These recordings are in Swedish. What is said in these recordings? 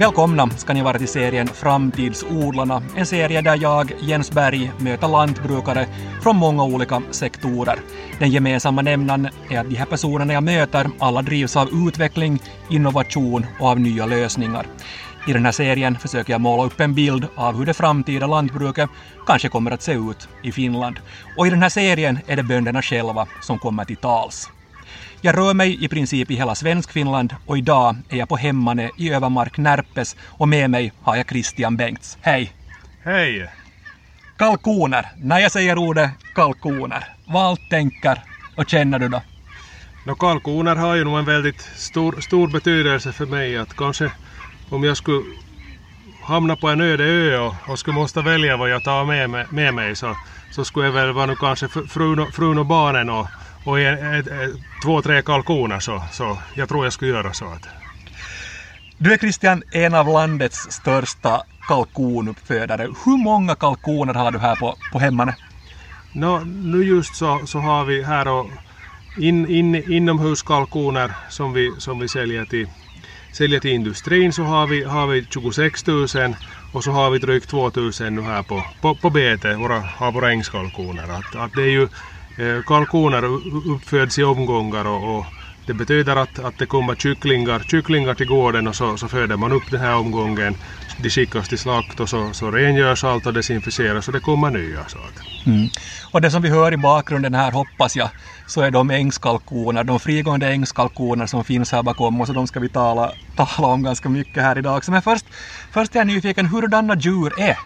Välkomna ska ni vara till serien Framtidsodlarna, en serie där jag, Jens Berg, möter lantbrukare från många olika sektorer. Den gemensamma nämnaren är att de här personerna jag möter alla drivs av utveckling, innovation och av nya lösningar. I den här serien försöker jag måla upp en bild av hur det framtida lantbruket kanske kommer att se ut i Finland. Och i den här serien är det bönderna själva som kommer till tals. Jag rör mig i princip i hela Svenskfinland och idag är jag på Hemmane i Övermark Närpes och med mig har jag Christian Bengts. Hej! Hej! Kalkoner. När jag säger ordet kalkoner, vad tänker och känner du då? No, kalkoner har ju nog en väldigt stor, stor betydelse för mig. Att kanske om jag skulle hamna på en öde ö och, och skulle måste välja vad jag tar med, med, med mig så, så skulle jag väl vara nu kanske frun och, frun och barnen och, och en, ett, ett, två, tre kalkoner så, så jag tror jag skulle göra så. Att. Du är Christian en av landets största kalkonuppfödare. Hur många kalkoner har du här på, på Hemmane? No, nu just så, så har vi här och in, in, inomhuskalkoner som vi, som vi säljer till säljer till industrin så har vi, har vi 26 000 och så har vi drygt 2 000 nu här på, på, på bete, våra, har våra ängskalkoner. Att, att det är ju, eh, Eh, kalkoner uppföds i omgångar och, och det betyder att, att det kommer kycklingar, kycklingar till gården och så, så föder man upp den här omgången. De skickas till slakt och så, så rengörs allt och desinficeras och det kommer nya. Så. Mm. Och det som vi hör i bakgrunden här hoppas jag så är de ängskalkoner, de frigående ängskalkoner som finns här bakom oss och de ska vi tala, tala om ganska mycket här idag. Men först, först är jag nyfiken, hurdana djur är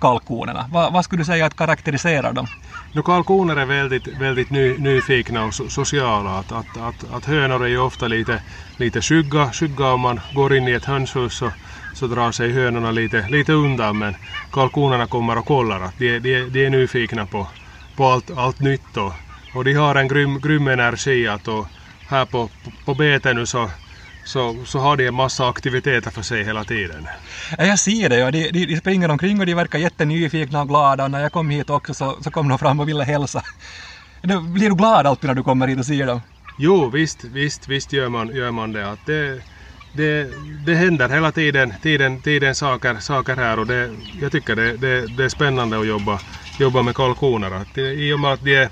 kalkonerna? Va, vad skulle du säga att karaktäriserar dem? No, kalkoner är väldigt, väldigt ny, nyfikna och sociala. Att, att, att, att hönor är ju ofta lite, lite skygga, skygga om man går in i ett hönshus så, så drar sig hönorna lite, lite undan men kalkonerna kommer och kollar att de, de, de är nyfikna på, på allt, allt nytt och, och de har en grym, grym energi att och här på, på, på bete nu så så, så har de en massa aktiviteter för sig hela tiden. Ja, jag ser det. Ja. De, de, de springer omkring och de verkar jättenyfikna och glada. Och när jag kom hit också så, så kom de fram och ville hälsa. Blir du glad alltid när du kommer hit och ser dem? Jo, visst, visst, visst gör man, gör man det. Att det, det, det händer hela tiden, tiden, tiden saker, saker här och det, jag tycker det, det, det är spännande att jobba, jobba med kalkoner. Att I och med att de är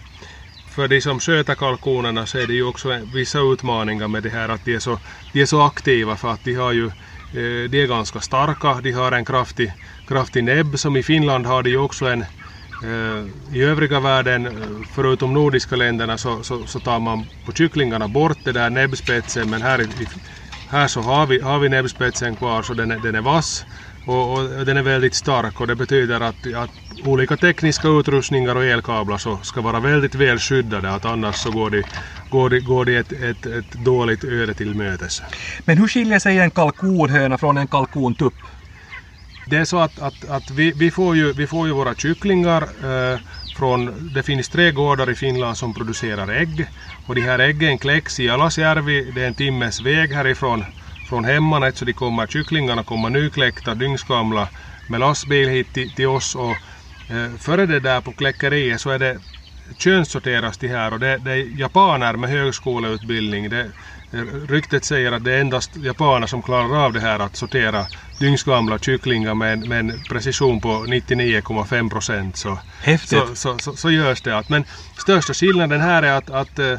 för de som sköter kalkonerna så är det ju också vissa utmaningar med det här att de är så, de är så aktiva för att de har ju eh, de är ganska starka, de har en kraftig, kraftig näbb. Som i Finland har de ju också en eh, i övriga världen, eh, förutom nordiska länderna, så, så, så, tar man på kycklingarna bort det där näbbspetsen. Men här, här så har vi, har vi näbbspetsen kvar så den är, den är vass och, och, den är väldigt stark. Och det betyder att, att olika tekniska utrustningar och elkablar så ska vara väldigt väl skyddade att annars så går de, går de, går de ett, ett, ett dåligt öde till mötes. Men hur skiljer sig en kalkonhöna från en kalkontupp? Det är så att, att, att vi, vi, får ju, vi får ju våra kycklingar eh, från, det finns tre gårdar i Finland som producerar ägg och de här äggen kläcks i Alasjärvi, det är en timmes väg härifrån från hemmanet så de kommer, kycklingarna kommer nykläckta, dygnsgamla med lastbil hit till, till oss och före det där på kläckeriet så är det könssorteras de här och det, det är japaner med högskoleutbildning. Det, ryktet säger att det är endast japaner som klarar av det här att sortera dygnsgamla kycklingar med, med en precision på 99,5 procent. Så, så, så, så, så, görs det. Att, men största skillnaden här är att, att, eh,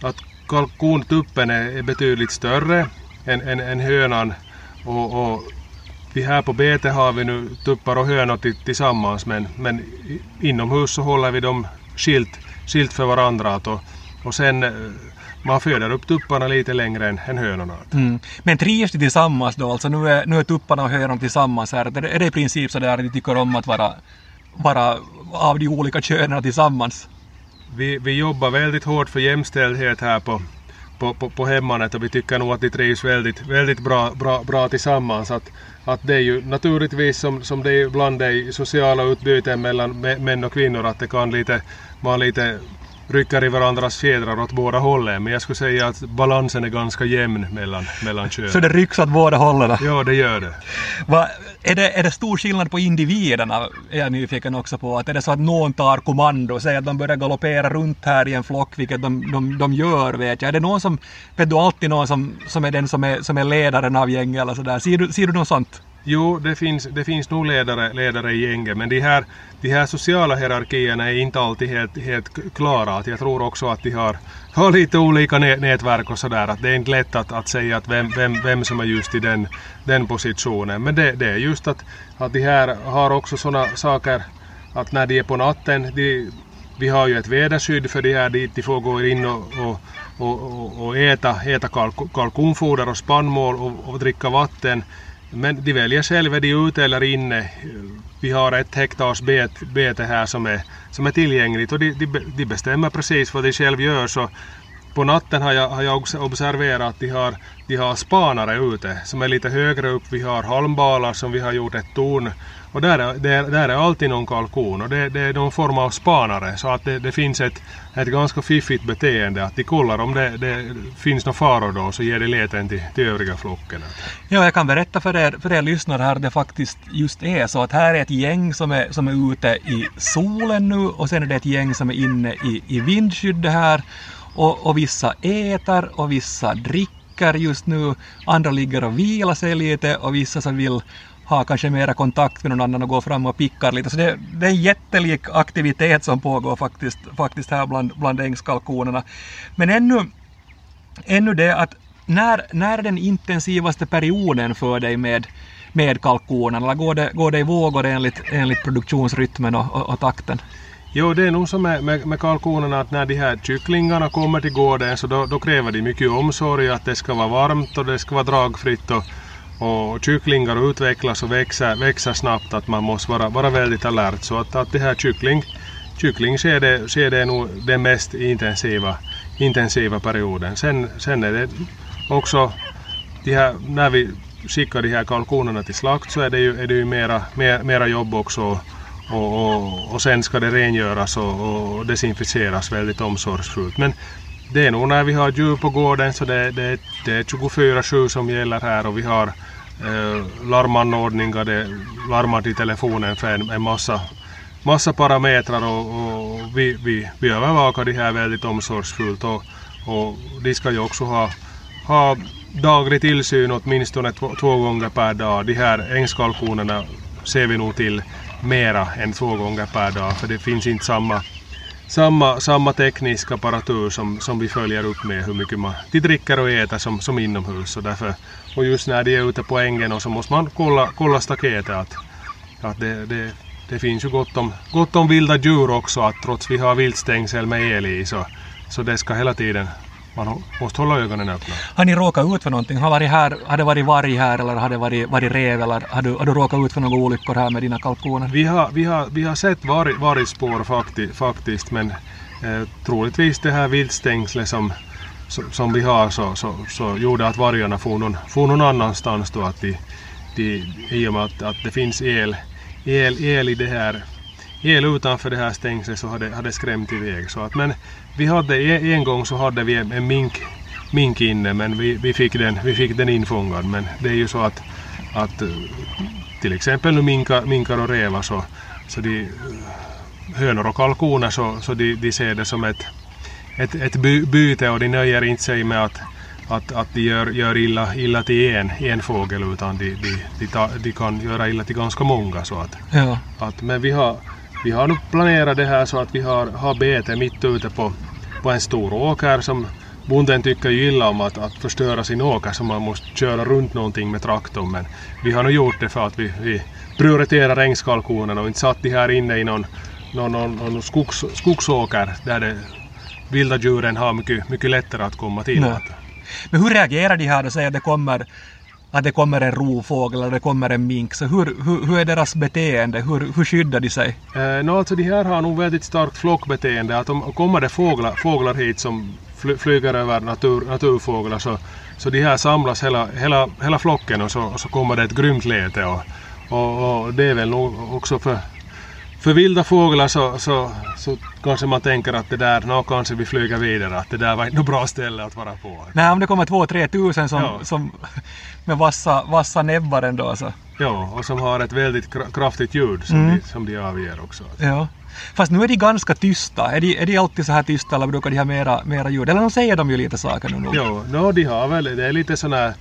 att kalkontuppen är betydligt större än, än, än hönan. Och, och vi här på bete har vi nu tuppar och hönor tillsammans men, men inomhus så håller vi dem skilt, skilt för varandra. Och, och sen eh, man föder upp tupparna lite längre än, än hönorna. Mm. Men trivs de tillsammans då? Alltså nu är, nu är tupparna och hönorna tillsammans här. Är det i princip så där att de tycker om att vara, vara av de olika könen tillsammans? Vi, vi jobbar väldigt hårt för jämställdhet här på, på, på, på hemmanet och vi tycker nog att de trivs väldigt, väldigt bra, bra, bra tillsammans. Att, att det är ju naturligtvis som, som det ibland är i sociala utbyten mellan män och kvinnor att det kan lite, vara lite rycker i varandras fjädrar åt båda hållen. Men jag skulle säga att balansen är ganska jämn mellan, mellan könen. Så det rycks åt båda hållen? Ja, det gör det. Va, är det. Är det stor skillnad på individerna? Är jag nyfiken också på. Att är det så att någon tar kommando, säger att de börjar galoppera runt här i en flock, vilket de, de, de gör vet jag. Är det någon som, vet du alltid någon som, som är den som är, som är ledaren av gänget eller sådär? Ser du, ser du något sånt? Jo, det finns, det finns nog ledare, ledare i gänget, men de här, de här sociala hierarkierna är inte alltid helt, helt klara. Att jag tror också att de har, har lite olika nätverk och sådär. Att det är inte lätt att, att säga att vem, vem, vem som är just i den, den positionen. Men det, det är just att, att de här har också sådana saker att när de är på natten, de, vi har ju ett väderskydd för de här dit de får gå in och, och och, och, och äta, äta kalkonfoder och spannmål och, och dricka vatten. Men de väljer själva, är de ute eller inne. Vi har ett hektars bet, bete här som är, som är tillgängligt och de, de, de bestämmer precis vad de själva gör. Så på natten har jag, har jag observerat att de har, de har spanare ute som är lite högre upp. Vi har halmbalar som vi har gjort ett torn och där är, där, där är alltid någon kalkon och det, det är någon form av spanare så att det, det, finns ett, ett ganska fiffigt beteende att de kollar om det, det finns några faror då så ger de leten till, till övriga flocken. Ja, jag kan berätta för er, för er lyssnare här det faktiskt just är så att här är ett gäng som är, som är ute i solen nu och sen är det ett gäng som är inne i, i vindskyddet här och, och vissa äter och vissa dricker just nu, andra ligger och vilar sig lite och vissa som vill ha kanske mera kontakt med någon annan och gå fram och pickar lite. Så det, det är en jättelik aktivitet som pågår faktiskt, faktiskt här bland, bland ängskalkonerna. Men ännu, ännu det att när, när är den intensivaste perioden för dig med, med kalkonen? Eller går det, går det i vågor enligt, enligt produktionsrytmen och, och, och takten? Jo, det är nog som med, med, med kalkonerna att när de här kycklingarna kommer till gården så då, då kräver de mycket omsorg att det ska vara varmt och det ska vara dragfritt och, och kycklingar utvecklas och växer, växer snabbt att man måste vara, vara väldigt alert. Så att, att det här kyckling, kycklingskedet är nog den mest intensiva, intensiva perioden. Sen, sen är det också de här, när vi skickar de här kalkonerna till slakt så är det ju, är det ju mera, mer, mera jobb också och, och, och sen ska det rengöras och, och desinficeras väldigt omsorgsfullt. Men det är nog när vi har djur på gården så det, det, det är 24-7 som gäller här och vi har eh, larmanordningar, det larmar till telefonen för en, en massa, massa parametrar och, och vi, vi, vi övervakar det här väldigt omsorgsfullt och, och de ska ju också ha, ha daglig tillsyn åtminstone två, två gånger per dag. De här ängskalkonerna ser vi nog till mera än två gånger per dag för det finns inte samma samma, samma teknisk apparatur som, som vi följer upp med hur mycket man, de dricker och äter som, som inomhus. Och, därför, och just när de är ute på ängen och så måste man kolla, kolla staketet att, att det, det, det finns ju gott om, gott om vilda djur också att trots vi har viltstängsel med el i så, så det ska hela tiden man måste hålla ögonen öppna. Har ni råkat ut för någonting? Har, varit här, har det varit varg här eller har det varit, varit rev eller har du, har du råkat ut för några olyckor här med dina kalkoner? Vi har, vi har, vi har sett varg, vargspår fakti, faktiskt men eh, troligtvis det här viltstängslet som, som, som, vi har så, så, så gjorde att vargarna for någon, for någon annanstans då att de, de, i och med att, att det finns el, el, el i det här el utanför det här stängslet så hade, hade skrämt iväg. Så att, men vi hade, en gång så hade vi en mink, mink inne men vi, vi, fick den, vi fick den infångad. Men det är ju så att, att till exempel nu minkar, minkar och rävar så, så de hönor och kalkoner så, så de, de ser det som ett, ett, ett by, byte och de nöjer inte sig med att, att, att de gör, gör illa, illa till en, en fågel utan de, de, de, ta, de kan göra illa till ganska många. Så att, ja. att, men vi har, vi har nu planerat det här så att vi har, har bete mitt ute på, på en stor åker som bonden tycker ju illa om att, att förstöra sin åker så man måste köra runt någonting med traktorn men vi har nu gjort det för att vi, vi prioriterar regnskalkonen och inte satt de här inne i någon, någon, någon, någon skogs, skogsåker där det vilda djuren har mycket, mycket lättare att komma till. Nej. Men hur reagerar de här då? Säg att det kommer att det kommer en rovfågel eller det kommer en mink. Så hur, hur, hur är deras beteende? Hur, hur skyddar de sig? Eh, no, alltså de här har nog väldigt starkt flockbeteende. Att om kommer det fåglar, fåglar hit som fly, flyger över natur, naturfåglar så, så de här samlas hela, hela, hela flocken och så, och så kommer det ett grymt läte. Och, och, och det är väl nog också för för vilda fåglar så, så, så kanske man tänker att det där, nå kanske vi flyger vidare, att det där var inte något bra ställe att vara på. Nej, om det kommer två, tre tusen som, Ja. som med vassa, vassa näbbar ändå så. Ja, och som har ett väldigt kra- kraftigt ljud som, Mm. de, som de avger också. Ja. Fast nu är de ganska tysta. Är de, är de alltid så här tysta eller brukar de ha mera, mera ljud? Eller de säger de ju lite saker nu nog. Ja, no, de har väl, det är lite sådana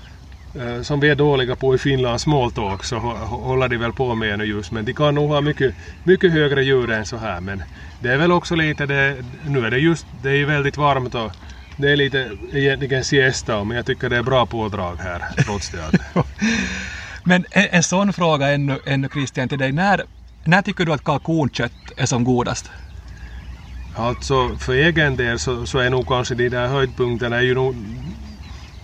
som vi är dåliga på i Finland, small talk, så hå- hå- håller de väl på med nu just. Men de kan nog ha mycket, mycket högre ljud än så här. Men det är väl också lite det, nu är det just, det är ju väldigt varmt och det är lite egentligen siesta, men jag tycker det är bra pådrag här trots det. Att, Men en, en sån fråga ännu, ännu Christian till dig. När, när tycker du att kalkonkött är som godast? Alltså för egen del så, så är nog kanske de där höjdpunkterna är ju nog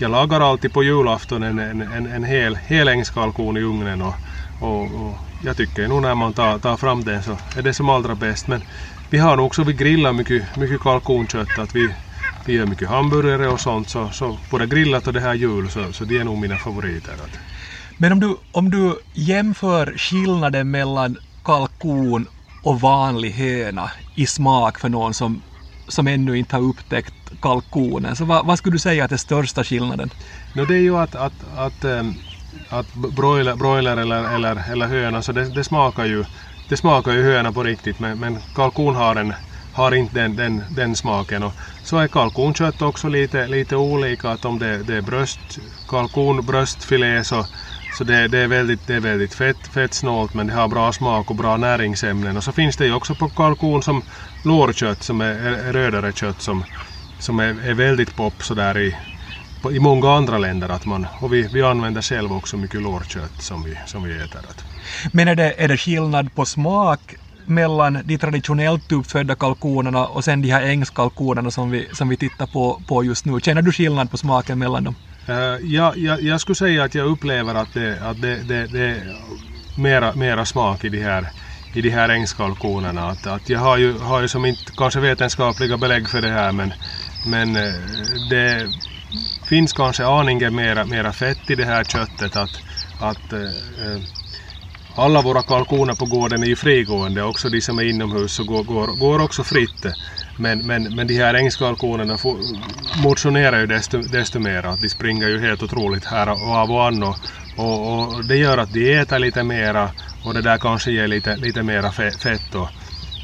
jag lagar alltid på julafton en, en, en, en hel, hel ängskalkon i ugnen och, och, och jag tycker nog när man tar, tar fram den så är det som allra bäst. Men vi har nog också, vi grillar mycket, mycket kalkonkött, att vi, vi gör mycket hamburgare och sånt så, så både grillat och det här jul så, så det är nog mina favoriter. Men om du, om du jämför skillnaden mellan kalkon och vanlig höna i smak för någon som, som ännu inte har upptäckt kalkonen, så vad, vad skulle du säga att är största skillnaden? No det är ju att, att, att, eh, att broiler, broiler eller, eller, eller höna, så det, det smakar ju det smakar ju höna på riktigt men, men kalkon har inte den, den, den smaken. Och så är kalkonkött också lite, lite olika. Att om det, det är bröst, kalkonbröstfilé så, så det, det är väldigt, det är väldigt fett, fettsnålt men det har bra smak och bra näringsämnen. Och så finns det ju också på kalkon som lårkött som är, är rödare kött som, som är, är väldigt pop sådär i, på- i många andra länder. Att man, och vi, vi använder själva också mycket lårkött som vi, som vi äter. Men är det, är det skillnad på smak mellan de traditionellt uppfödda kalkonerna och sen de här ängskalkonerna som vi, som vi tittar på, på just nu? Känner du skillnad på smaken mellan dem? Eh, ja, jag, jag skulle säga att jag upplever att det, att det, det, det är mera, mera smak i de här, i de här ängskalkonerna. Att, att jag har ju, har ju som inte kanske vetenskapliga belägg för det här men, men eh, det finns kanske aningen mera, mera fett i det här köttet. Att, att eh, alla våra kalkoner på gården är ju frigående, också de som är inomhus så går, går, går också fritt. Men, men, men de här ängskalkonerna motionerar ju desto, desto mer, att de springer ju helt otroligt här och av och an och, och, och det gör att de äter lite mera och det där kanske ger lite, lite mera fett och,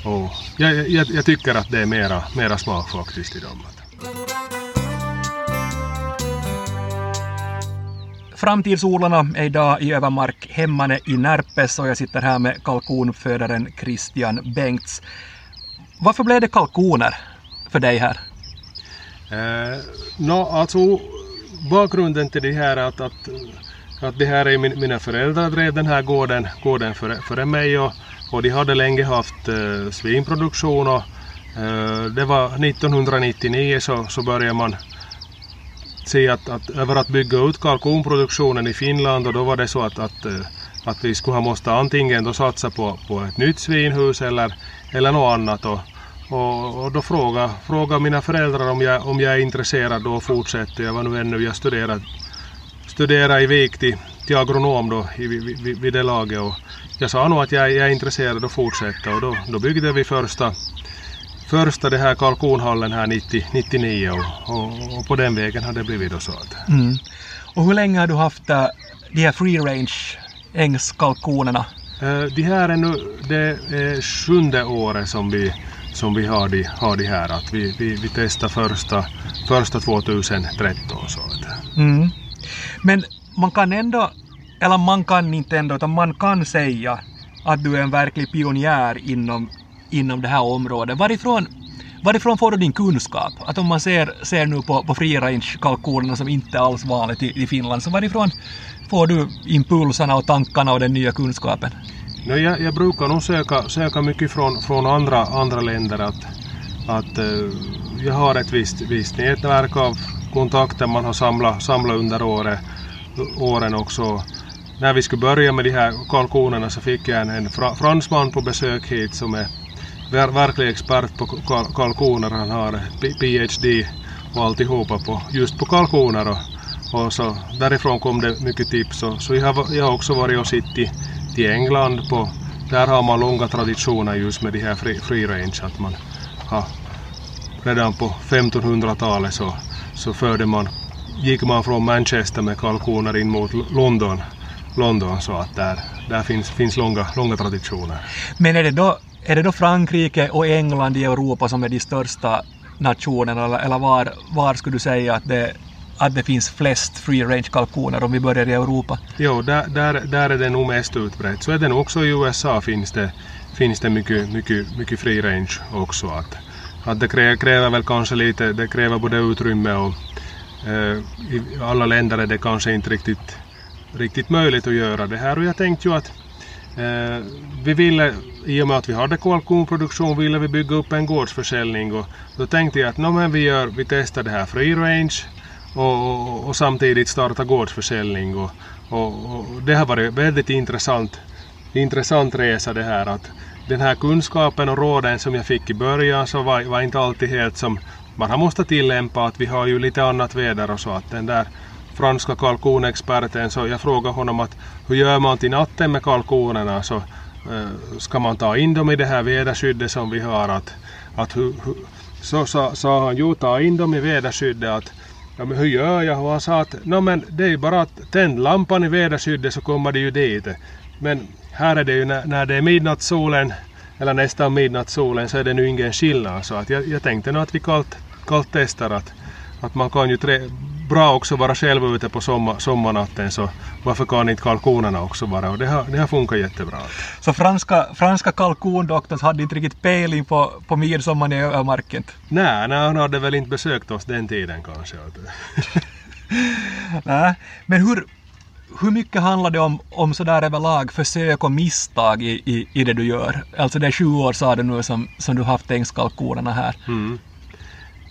och jag, jag, jag tycker att det är mera, mera smak faktiskt i dem. Framtidsodlarna är idag i Övermark hemmane i Närpes och jag sitter här med kalkonuppfödaren Christian Bengts. Varför blev det kalkoner för dig här? Eh, no, alltså bakgrunden till det här är att, att, att det här är min, mina föräldrar drev den här gården, gården före, före mig och, och de hade länge haft eh, svinproduktion och Eh, det var 1999 så, så började man se att, att över att bygga ut kalkonproduktionen i Finland och då var det så att, att, eh, att vi skulle ha måste antingen då satsa på, på ett nytt svinhus eller, eller något annat. Och, och, och då frågade, frågade mina föräldrar om jag, om jag är intresserad då och fortsätter. Jag var nu ännu, jag studerade, studerade i Vik till, till agronom då i, vid, vid, vid det laget och jag sa nog att jag, jag är intresserad och fortsätter och då, då byggde vi första första det här kalkonhallen här 90, 99 och, och, och på den vägen har det blivit då så att Mm. Och hur länge har du haft äh, de här free range ängskalkonerna? Eh, De här är nu det är sjunde året som vi, som vi har, de, har de här. Att vi, vi, vi testade första, första 2013. Så att. Mm. Men man kan ändå, eller man kan inte ändå, utan man kan säga att du är en verklig pionjär inom, inom det här området. Varifrån, varifrån får du din kunskap? Att om man ser, ser nu på, på free range kalkonerna som inte alls vanligt i, i Finland, så varifrån får du impulserna och tankarna och den nya kunskapen? No, jag, jag brukar nog söka, söka mycket från, från andra, andra länder. Att, att, eh, jag har ett visst, visst nätverk av kontakter man har samlat, samlat under året, åren också. När vi skulle börja med de här kalkonerna så fick jag en, en fransman på besök hit som är verklig expert på kal, kalkoner. Han har PhD och alltihopa på, just på kalkoner. Och, och så därifrån kom det mycket tips. Och, så jag har, jag har också varit och sett i, till England på, där har man långa traditioner just med de här free, free range. Att man har, redan på 1500-talet så, så förde man, gick man från Manchester med kalkoner in mot London. London så att där, där finns, finns långa, långa traditioner. Men är det, då, är det då Frankrike och England i Europa som är de största nationerna eller, eller var, var skulle du säga att det, att det finns flest free range kalkoner om vi börjar i Europa? Jo, där, där, där är det nog mest utbrett. Så är det nog också i USA finns det, finns det mycket, mycket, mycket free range också. Att, att det kräver, kräver väl kanske lite, det kräver både utrymme och eh, i alla länder är det kanske inte riktigt, riktigt möjligt att göra det här. Och jag tänkte ju att eh, vi ville, i och med att vi hade kalkonproduktion, ville vi bygga upp en gårdsförsäljning och då tänkte jag att no, men vi, gör, vi testar det här free range och, och, och samtidigt starta gårdsförsäljning. Och, och, det har varit väldigt intressant, intressant resa det här att den här kunskapen och råden som jag fick i början så var, var inte alltid helt som man har måste tillämpa att vi har ju lite annat väder och så att den där franska kalkonexperten så jag frågade honom att hur gör man till natten med kalkonerna så Eh, ska man ta in dem i det här väderskyddet som vi har att, att hu, hu, så sa han jo ta in dem i väderskyddet att Ja men hur gör jag? Och han sa att no, men det är ju bara att tänd lampan i väderskyddet så kommer det ju dit. Men här är det ju när, när det är midnattssolen eller nästan midnattssolen så är det nu ingen skillnad. Så att jag, jag tänkte nog att vi kallt, kallt testar att, att man kan ju tre, bra också vara själv ute på sommar, sommarnatten så varför kan inte kalkonerna också vara och det har, det har funkat jättebra. Så franska, franska kalkondoktorn hade inte riktigt pejling på, på midsommar i ömarken? Nej, nej, han hade väl inte besökt oss den tiden kanske. nej, men hur, hur mycket handlar det om, om sådär överlag försök och misstag i, i, i det du gör? Alltså det är sju år sa du nu som, som du haft ängskalkonerna här. Mm.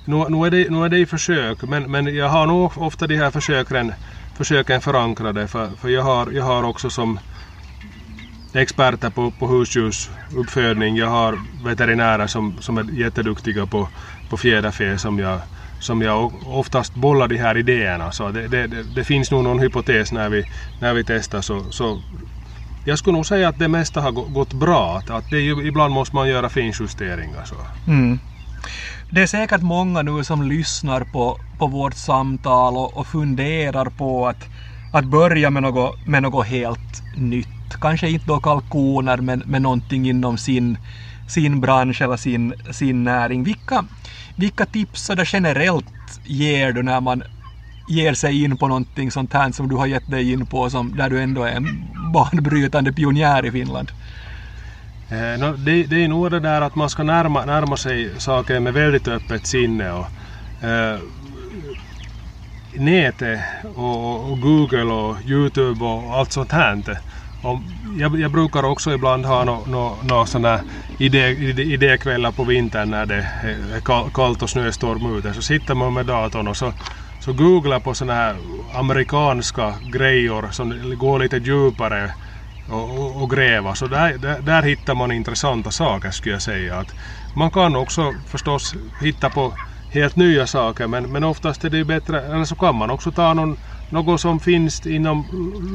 Nu, nu, är det, nu är det i försök, men, men jag har nog ofta de här försöken, försöken förankrade för, för jag, har, jag har också som experter på, på husdjursuppfödning, jag har veterinärer som, som är jätteduktiga på, på fjäderfä som jag, som jag oftast bollar de här idéerna. Så det, det, det, det finns nog någon hypotes när vi, när vi testar så, så jag skulle nog säga att det mesta har gått bra. Att, att det, ibland måste man göra finjusteringar. Så. Mm. Det är säkert många nu som lyssnar på, på vårt samtal och, och funderar på att, att börja med något, med något helt nytt. Kanske inte då kalkoner men, men någonting inom sin, sin bransch eller sin, sin näring. Vilka, vilka tips så generellt ger du när man ger sig in på någonting sånt här som du har gett dig in på som, där du ändå är en banbrytande pionjär i Finland? Eh, no, det, det är nog det där att man ska närma, närma sig saker med väldigt öppet sinne. Och, eh, nätet och, och, Google och Youtube och allt sånt här. Och jag, jag brukar också ibland ha några no, no, no idé, idé, idékvällar på vintern när det eh, är kallt och snöstorm ute. Så sitter man med datorn och så, så googlar på sådana här amerikanska grejer som går lite djupare och, och, och gräva. Så där, där, där, hittar man intressanta saker skulle jag säga. Att man kan också förstås hitta på helt nya saker men, men oftast är det ju bättre, eller så kan man också ta någon, något som finns inom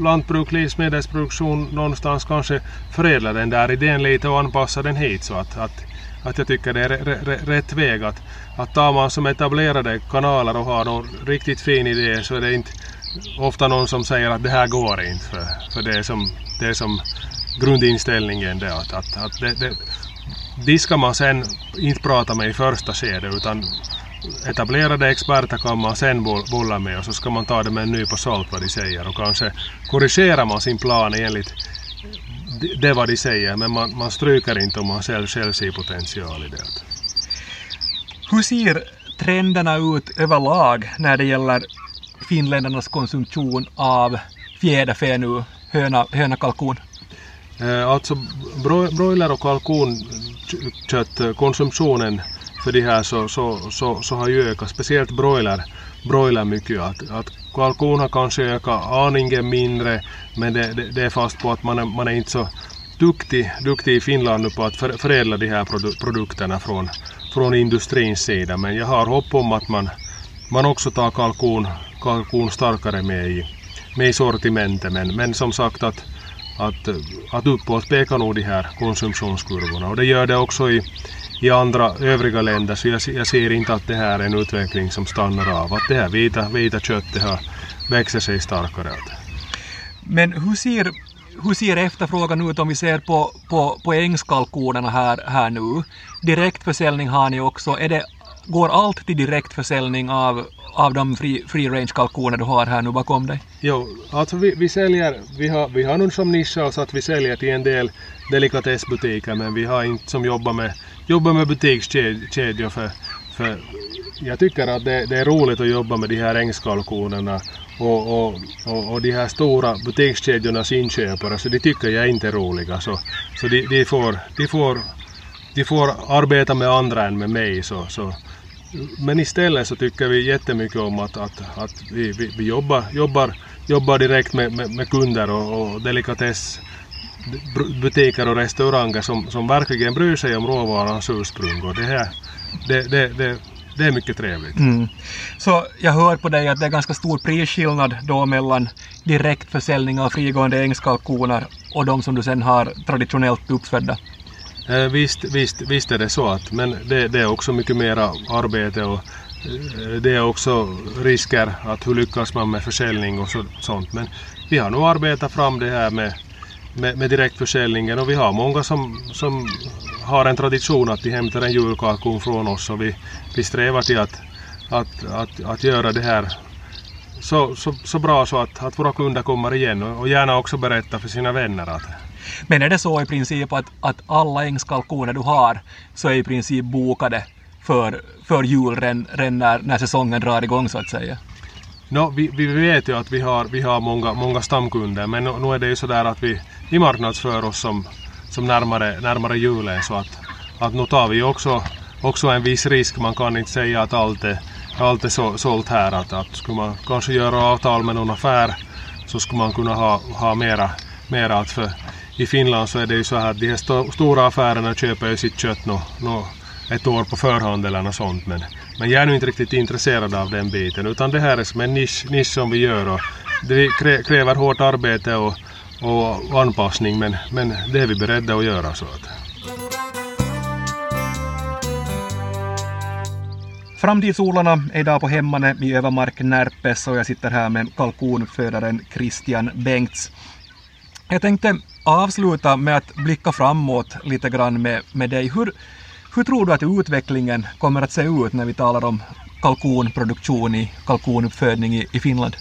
lantbruk, livsmedelsproduktion någonstans kanske förädla den där idén lite och anpassa den hit så att, att, att jag tycker det är rätt väg att, att tar man som etablerade kanaler och har någon riktigt fin idé så är det inte ofta någon som säger att det här går inte för, för det är som det är som grundinställningen det att, att, att det, det, de ska man sen inte prata med i första skedet utan etablerade experter kan man sen bolla med och så ska man ta det med en nypa salt vad de säger och kanske korrigerar man sin plan enligt det vad de säger men man, man stryker inte om man själv, själv ser potential i det. Hur ser trenderna ut överlag när det gäller finländarnas konsumtion av fjäderfä nu höna, höna kalkon? Eh, alltså broiler och kalkonköttkonsumtionen eh, för de här så, så, så, så har ju ökat, speciellt broiler, broiler mycket. Att, att kalkon har kanske ökat aningen mindre men det, det, det, är fast på att man är, man är inte så duktig, duktig i Finland nu på att för, förädla de här produ produkterna från, från industrins sida. Men jag har hopp om att man, man också tar kalkon, kalkon starkare med i, med i sortimentet. Men, men som sagt att, att, att uppåt pekar nog de här konsumtionskurvorna och det gör det också i, i andra övriga länder så jag, jag ser inte att det här är en utveckling som stannar av. Att det här vita, vita köttet har, växer sig starkare. Men hur ser, hur ser efterfrågan ut om vi ser på, på, på ängskalkonerna här, här nu? Direktförsäljning har ni också. Är det, går allt till direktförsäljning av, av de free, free range kalkoner du har här nu bakom dig? Jo, alltså vi, vi säljer, vi har, vi har nog som nisch så att vi säljer till en del delikatessbutiker men vi har inte som jobbar med, jobbar med butikskedjor för, för jag tycker att det, det, är roligt att jobba med de här ängskalkonerna och, och, och, och de här stora butikskedjornas inköpare så de tycker jag inte är roliga så, så de, de, får, de, får, de får arbeta med andra än med mig så, så men istället så tycker vi jättemycket om att, att, att vi, vi, vi jobbar, jobbar, jobbar direkt med, med, med kunder och, och delikatessbutiker och restauranger som, som verkligen bryr sig om råvarans ursprung och det här det, det, det, det är mycket trevligt. Mm. Så jag hör på dig att det är ganska stor prisskillnad då mellan direktförsäljning av frigående ängskalkoner och de som du sen har traditionellt uppfödda? Eh, visst, visst, visst är det så att, men det, det är också mycket mera arbete och eh, det är också risker att hur lyckas man med försäljning och så, sånt. Men vi har nog arbetat fram det här med, med, med direktförsäljningen och vi har många som, som har en tradition att de hämtar en julkalkon från oss och vi, vi strävar till att, att, att, att göra det här så, så, så bra så att, att våra kunder kommer igen och, och gärna också berätta för sina vänner att men är det så i princip att, att alla ängskalkoner du har så är i princip bokade för, för jul redan när, när säsongen drar igång så att säga? No, vi, vi vet ju att vi har, vi har många, många stamkunder men nu, nu är det ju sådär att vi, vi marknadsför oss som, som närmare, närmare julen så att, att nu tar vi också, också en viss risk. Man kan inte säga att allt är, allt är så, sålt här. Att, att skulle man kanske göra avtal med någon affär så skulle man kunna ha, ha mera, mera att för i Finland så är det ju så här att de här st stora affärerna köper ju sitt kött no, no, ett år på förhand eller något sånt men, men jag är nu inte riktigt intresserad av den biten utan det här är som en nisch, nisch som vi gör och det kräver hårt arbete och, och anpassning men, men det är vi beredda att göra. Så att. Framtidsodlarna är idag på Hemmane i Övermark Närpes och jag sitter här med kalkonfödaren Christian Bengts. Jag tänkte avsluta med att blicka framåt lite grann med, med dig. Hur, hur tror du att utvecklingen kommer att se ut när vi talar om kalkonproduktion i kalkonuppfödning i, i Finland?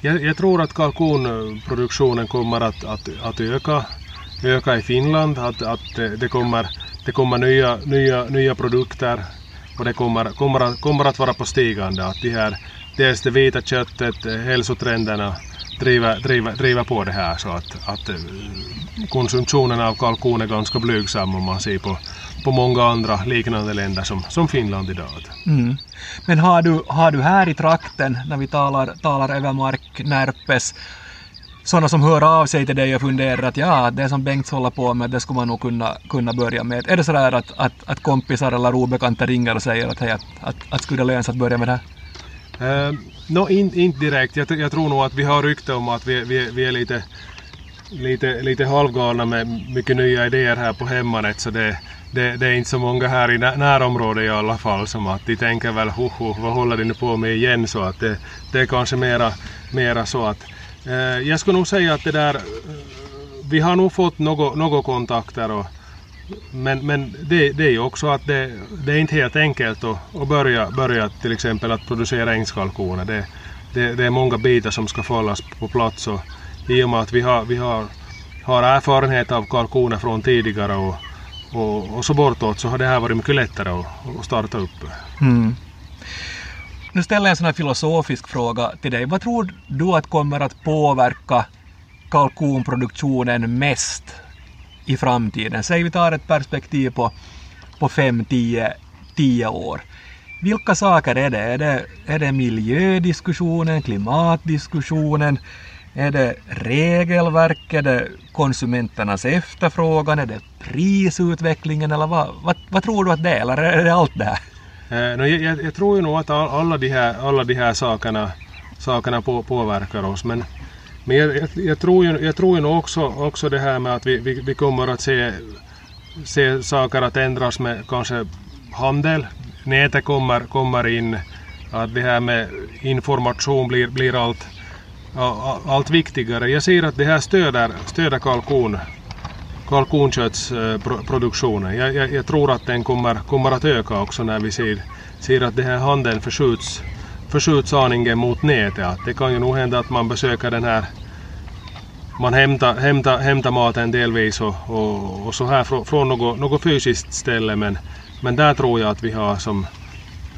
Jag, jag, tror att kalkonproduktionen kommer att, att, att öka, öka i Finland, att, att det, kommer, det kommer nya, nya, nya produkter och det kommer, kommer, att, kommer att vara på stigande. Att de här, dels det vita köttet, hälsotrenderna driver, driver, driver på det här så att, att konsumtionen av kalkon är ganska blygsam om man ser på, på många andra liknande länder som, som Finland idag. Mm. Men har du, har du här i trakten, när vi talar, talar Övermark, Närpes, sådana som hör av sig till dig och funderar att ja, det som Bengts håller på med, det skulle man nog kunna, kunna börja med. Är det sådär att, att, att kompisar eller obekanta ringer och säger att hej, att, att, att skulle det löna sig att börja med det här? Uh, no, inte in direkt. Jag, jag, tror nog att vi har rykte om att vi, vi, vi är lite, lite, lite halvgalna med mycket nya idéer här på hemmanet. Så det, det, det, är inte så många här i närområdet i alla fall som att de tänker väl hoho, vad håller de nu på med igen? Så att det, det är kanske mera, mera så att eh, jag skulle nog säga att det där eh, vi har nog fått några kontakter och men, men det, det är ju också att det, det är inte helt enkelt att, att börja, börja till exempel att producera ängskalkoner. Det, det, det, är många bitar som ska följas på plats och i och med att vi har, vi har, har erfarenhet av kalkoner från tidigare och, och, och så bortåt så har det här varit mycket lättare att, att starta upp. Mm. Nu ställer jag en sån här filosofisk fråga till dig. Vad tror du att kommer att påverka kalkonproduktionen mest i framtiden. Säg vi tar ett perspektiv på, på 5-10 år. Vilka saker är det? Är, det? är det miljödiskussionen, klimatdiskussionen? Är det regelverk? Är det konsumenternas efterfrågan? Är det prisutvecklingen? Eller vad, vad, vad tror du att det är? Eller är det allt det här? Eh, no, jag, jag, tror ju nog att alla de här, alla de här sakerna, sakerna på, påverkar oss. Men men jag, jag, jag, tror ju, jag tror ju också, också det här med att vi, vi, vi kommer att se, se saker att ändras med kanske handel. Nätet kommer, kommer in, att det här med information blir, blir allt, allt viktigare. Jag ser att det här stöder, stöder kalkon, kalkonköttsproduktionen. Jag, jag, jag, tror att den kommer, kommer att öka också när vi ser, ser att det här handeln förskjuts, förskjuts aningen mot nätet. Att det kan ju nog hända att man besöker den här man hämtar, hämtar, hämtar maten delvis och, och, och så här från, från något, något fysiskt ställe men, men där tror jag att vi har som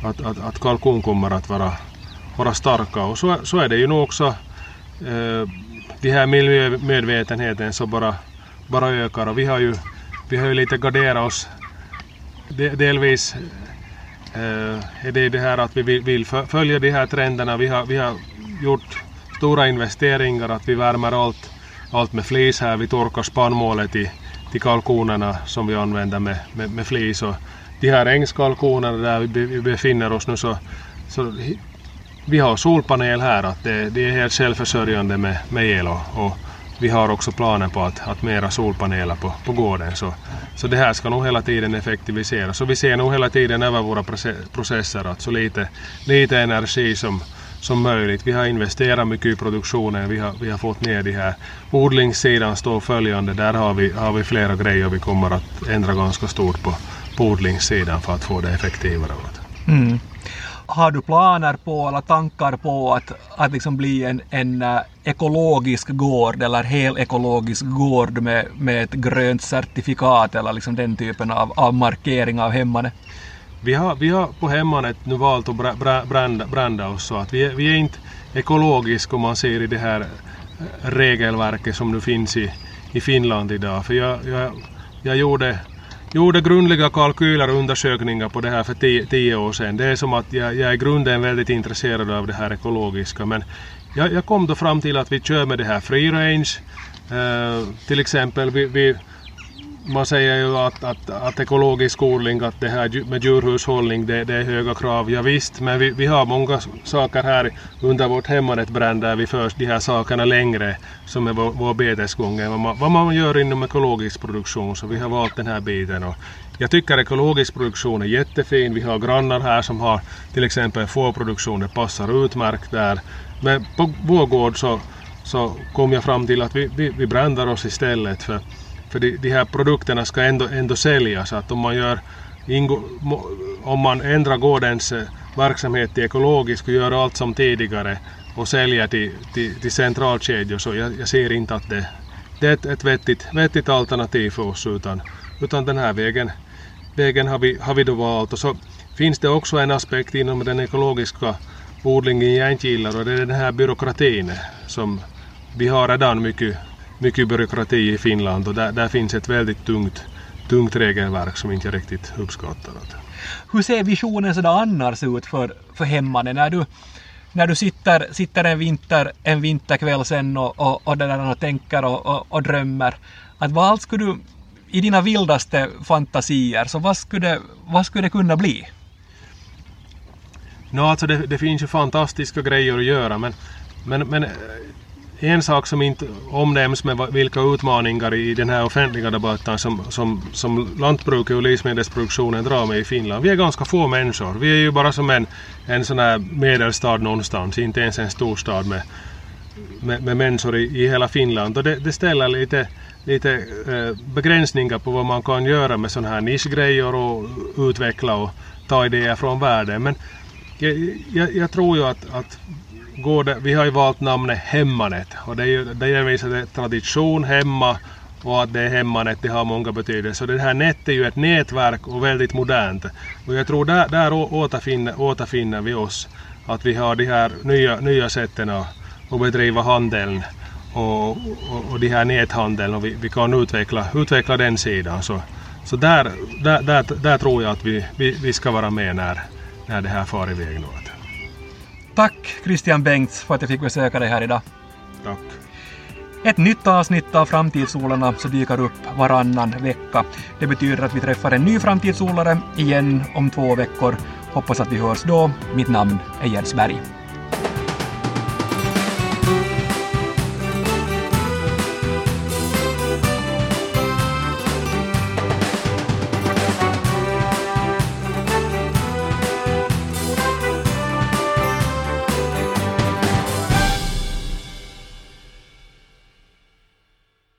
att, att, att kalkon kommer att vara, vara starka och så, så är det ju nog också eh, de här miljömedvetenheten som bara bara ökar och vi har ju, vi har ju lite garderat oss delvis eh, är det det här att vi vill, vill följa de här trenderna. Vi har, vi har gjort stora investeringar att vi värmer allt, allt med flis här. Vi torkar spannmålet till, till kalkonerna som vi använder med, med, med flis. Och de här ängskalkonerna där vi, vi befinner oss nu så, så vi har solpanel här. Att det, det är helt självförsörjande med, med el och, och vi har också planer på att, att mera solpaneler på, på gården. Så, så det här ska nog hela tiden effektiviseras. Så vi ser nog hela tiden över våra processer att så lite, lite energi som, som möjligt. Vi har investerat mycket i produktionen, vi har, vi har fått ner det här. Odlingssidan står följande, där har vi, har vi flera grejer vi kommer att ändra ganska stort på, på odlingssidan för att få det effektivare. Mm har du planer på eller tankar på att, att liksom bli en, en eh, ekologisk gård eller hel ekologisk gård med, med ett grönt certifikat eller liksom den typen av, av markering av hemmanet? Vi har, vi har på hemmanet nu valt att branda, branda, branda oss så att vi är, vi är inte ekologiska om man ser i det här eh, regelverket som nu finns i, i Finland idag. För jag, jag, jag gjorde gjorde grundliga kalkyler och undersökningar på det här för tio, tio år sedan. Det är som att jag, jag är i grunden väldigt intresserad av det här ekologiska men jag, jag kom då fram till att vi kör med det här free range. Uh, till exempel vi, vi man säger ju att, att, att ekologisk odling, att det här med djurhushållning, det, det är höga krav. Ja, visst, men vi, vi har många saker här under vårt hemmanetbrand där vi för de här sakerna längre, som är vår, vår betesgång, vad man, vad man gör inom ekologisk produktion. Så vi har valt den här biten. Och jag tycker ekologisk produktion är jättefin. Vi har grannar här som har till exempel fårproduktion, det passar utmärkt där. Men på vår gård så, så kom jag fram till att vi, vi, vi brändar oss istället. för för de, de här produkterna ska ändå, ändå säljas. Att om man, gör, om man ändrar gårdens eh, verksamhet till ekologisk och gör allt som tidigare och säljer till, till, till centralkedjor så jag, jag ser inte att det, det är ett, ett vettigt, vettigt alternativ för oss utan, utan den här vägen, vägen har, vi, har vi då valt. Och så finns det också en aspekt inom den ekologiska odlingen jag inte gillar och det är den här byråkratin som vi har redan mycket mycket byråkrati i Finland och där, där finns ett väldigt tungt, tungt regelverk som inte jag riktigt uppskattar. Hur ser visionen sådär annars ut för, för hemmane när du, när du sitter, sitter en, vinter, en vinterkväll sen och, och, och, där och tänker och, och, och drömmer? Att vad allt skulle du, i dina vildaste fantasier, så vad skulle, vad skulle det kunna bli? No, alltså det, det finns ju fantastiska grejer att göra men, men, men en sak som inte omnämns med vilka utmaningar i den här offentliga debatten som, som, som lantbruket och livsmedelsproduktionen drar med i Finland. Vi är ganska få människor. Vi är ju bara som en, en sån här medelstad någonstans, inte ens en storstad med, med, med människor i, i hela Finland. Och det, det ställer lite, lite eh, begränsningar på vad man kan göra med sådana här nischgrejer och utveckla och ta idéer från världen. Men jag, jag, jag tror ju att, att går det, vi har ju valt namnet Hemmanet och det, är ju, det visar tradition hemma och att det är hemmanet, det har många betydelser. Så det här nätet är ju ett nätverk och väldigt modernt. Och jag tror där, där återfinner, återfinner vi oss. Att vi har de här nya, nya sätten att, att bedriva handeln och, och, och de här näthandeln och vi, vi kan utveckla, utveckla den sidan. Så, så där, där, där, där tror jag att vi, vi, vi ska vara med när, när det här far iväg nu. Tack Christian Bengts för att jag fick besöka dig här idag. Tack. Ett nytt avsnitt av Framtidssolarna så dyker upp varannan vecka. Det betyder att vi träffar en ny framtidssolare igen om två veckor. Hoppas att vi hörs då. Mitt namn är Jens Berg.